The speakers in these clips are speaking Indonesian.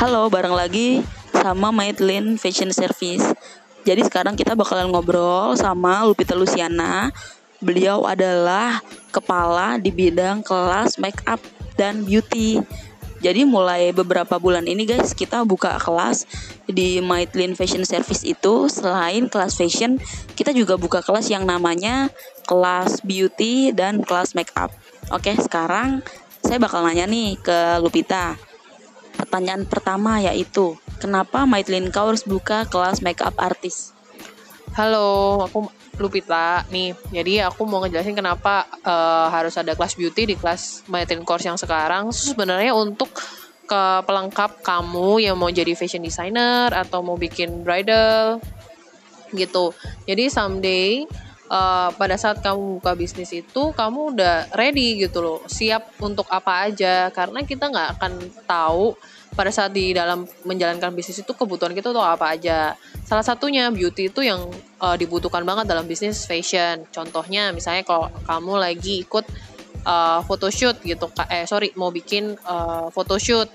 Halo, bareng lagi sama Maidlin Fashion Service. Jadi sekarang kita bakalan ngobrol sama Lupita Luciana. Beliau adalah kepala di bidang kelas make up dan beauty. Jadi mulai beberapa bulan ini guys kita buka kelas di Maidlin Fashion Service itu selain kelas fashion kita juga buka kelas yang namanya kelas beauty dan kelas make up. Oke sekarang saya bakal nanya nih ke Lupita. Pertanyaan pertama yaitu kenapa Maidlin kau harus buka kelas make up artis? Halo, aku Lupita nih. Jadi aku mau ngejelasin kenapa uh, harus ada kelas beauty di kelas Maitrin Course yang sekarang. Sebenarnya untuk ke pelengkap kamu yang mau jadi fashion designer atau mau bikin bridal gitu. Jadi someday uh, pada saat kamu buka bisnis itu kamu udah ready gitu loh, siap untuk apa aja karena kita nggak akan tahu pada saat di dalam menjalankan bisnis itu kebutuhan kita tuh apa aja. Salah satunya beauty itu yang uh, dibutuhkan banget dalam bisnis fashion. Contohnya misalnya kalau kamu lagi ikut uh, photoshoot gitu, eh sorry mau bikin uh, photoshoot.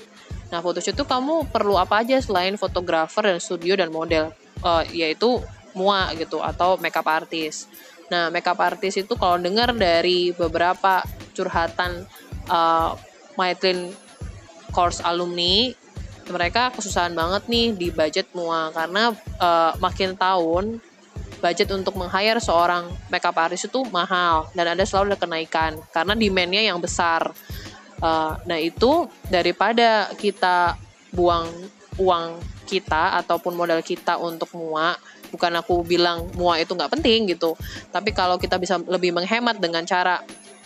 Nah photoshoot itu kamu perlu apa aja selain fotografer dan studio dan model, uh, yaitu mua gitu atau makeup artist. Nah makeup artist itu kalau dengar dari beberapa curhatan uh, Maitlin course alumni mereka kesusahan banget nih di budget mua karena uh, makin tahun budget untuk meng-hire seorang makeup artist itu mahal dan ada selalu ada kenaikan karena demandnya yang besar. Uh, nah itu daripada kita buang uang kita ataupun modal kita untuk mua, bukan aku bilang mua itu nggak penting gitu, tapi kalau kita bisa lebih menghemat dengan cara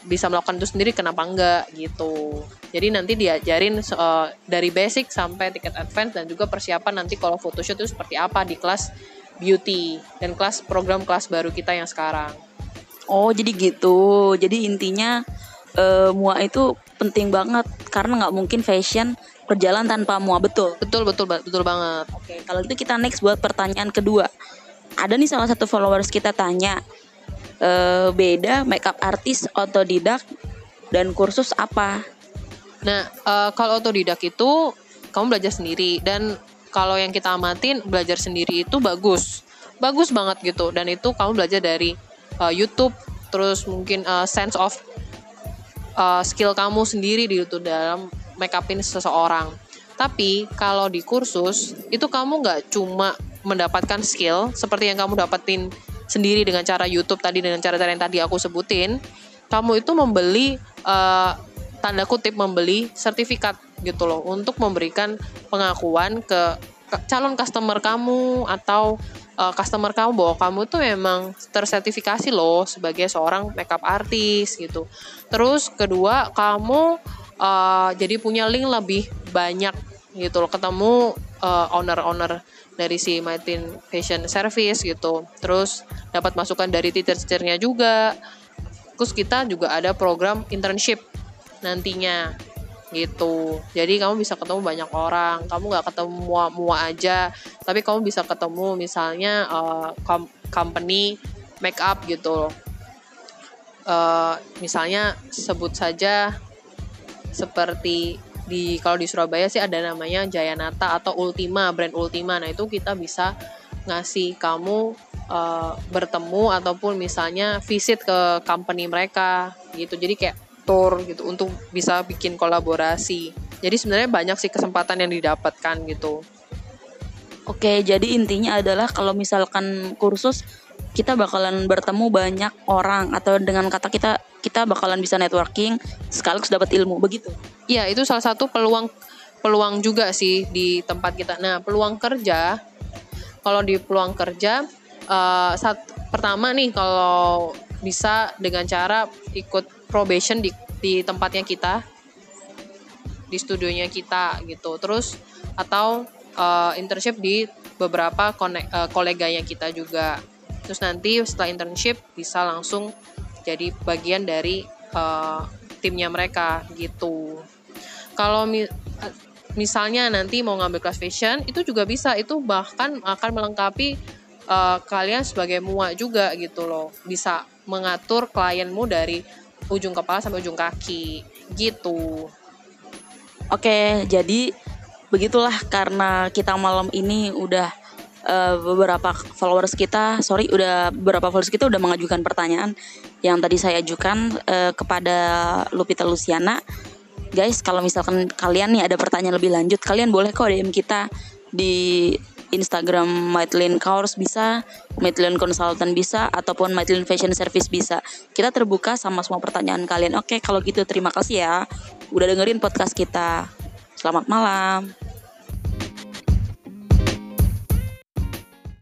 bisa melakukan itu sendiri kenapa enggak gitu. Jadi nanti diajarin uh, dari basic sampai tiket advance dan juga persiapan nanti kalau photoshoot itu seperti apa di kelas beauty dan kelas program kelas baru kita yang sekarang. Oh jadi gitu. Jadi intinya uh, mua itu penting banget karena nggak mungkin fashion berjalan tanpa mua. Betul? Betul betul betul banget. Oke kalau gitu kita next buat pertanyaan kedua ada nih salah satu followers kita tanya uh, beda makeup artis otodidak dan kursus apa? Nah, uh, kalau otodidak itu kamu belajar sendiri dan kalau yang kita amatin belajar sendiri itu bagus. Bagus banget gitu dan itu kamu belajar dari uh, YouTube terus mungkin uh, sense of uh, skill kamu sendiri di YouTube dalam make upin seseorang. Tapi kalau di kursus itu kamu nggak cuma mendapatkan skill seperti yang kamu dapetin sendiri dengan cara YouTube tadi dengan cara-cara yang tadi aku sebutin, kamu itu membeli uh, tanda kutip membeli sertifikat gitu loh untuk memberikan pengakuan ke, calon customer kamu atau uh, customer kamu bahwa kamu tuh memang tersertifikasi loh sebagai seorang makeup artist gitu. Terus kedua kamu uh, jadi punya link lebih banyak gitu loh ketemu uh, owner-owner dari si Martin Fashion Service gitu. Terus dapat masukan dari teacher-teachernya juga. Terus kita juga ada program internship nantinya gitu. Jadi kamu bisa ketemu banyak orang. Kamu nggak ketemu mua-mua aja, tapi kamu bisa ketemu misalnya uh, company make up gitu. Uh, misalnya sebut saja seperti di kalau di Surabaya sih ada namanya Jayanata atau Ultima brand Ultima. Nah itu kita bisa ngasih kamu uh, bertemu ataupun misalnya visit ke company mereka gitu. Jadi kayak tour gitu untuk bisa bikin kolaborasi. Jadi sebenarnya banyak sih kesempatan yang didapatkan gitu. Oke, jadi intinya adalah kalau misalkan kursus kita bakalan bertemu banyak orang atau dengan kata kita kita bakalan bisa networking sekaligus dapat ilmu begitu. Iya, itu salah satu peluang peluang juga sih di tempat kita. Nah, peluang kerja kalau di peluang kerja uh, saat pertama nih kalau bisa dengan cara ikut probation di di tempatnya kita di studionya kita gitu. Terus atau uh, internship di beberapa konek, uh, koleganya kita juga. Terus nanti setelah internship bisa langsung jadi bagian dari uh, timnya mereka gitu. Kalau mi misalnya nanti mau ngambil kelas fashion itu juga bisa itu bahkan akan melengkapi uh, kalian sebagai mua juga gitu loh bisa mengatur klienmu dari ujung kepala sampai ujung kaki gitu. Oke, jadi begitulah karena kita malam ini udah uh, beberapa followers kita, sorry, udah beberapa followers kita udah mengajukan pertanyaan yang tadi saya ajukan uh, kepada Lupita Luciana. Guys, kalau misalkan kalian nih ada pertanyaan lebih lanjut, kalian boleh kok DM kita di Instagram Maitlin Kaurs bisa, Maitlin Consultant bisa, ataupun Maitlin Fashion Service bisa. Kita terbuka sama semua pertanyaan kalian. Oke, kalau gitu terima kasih ya udah dengerin podcast kita. Selamat malam.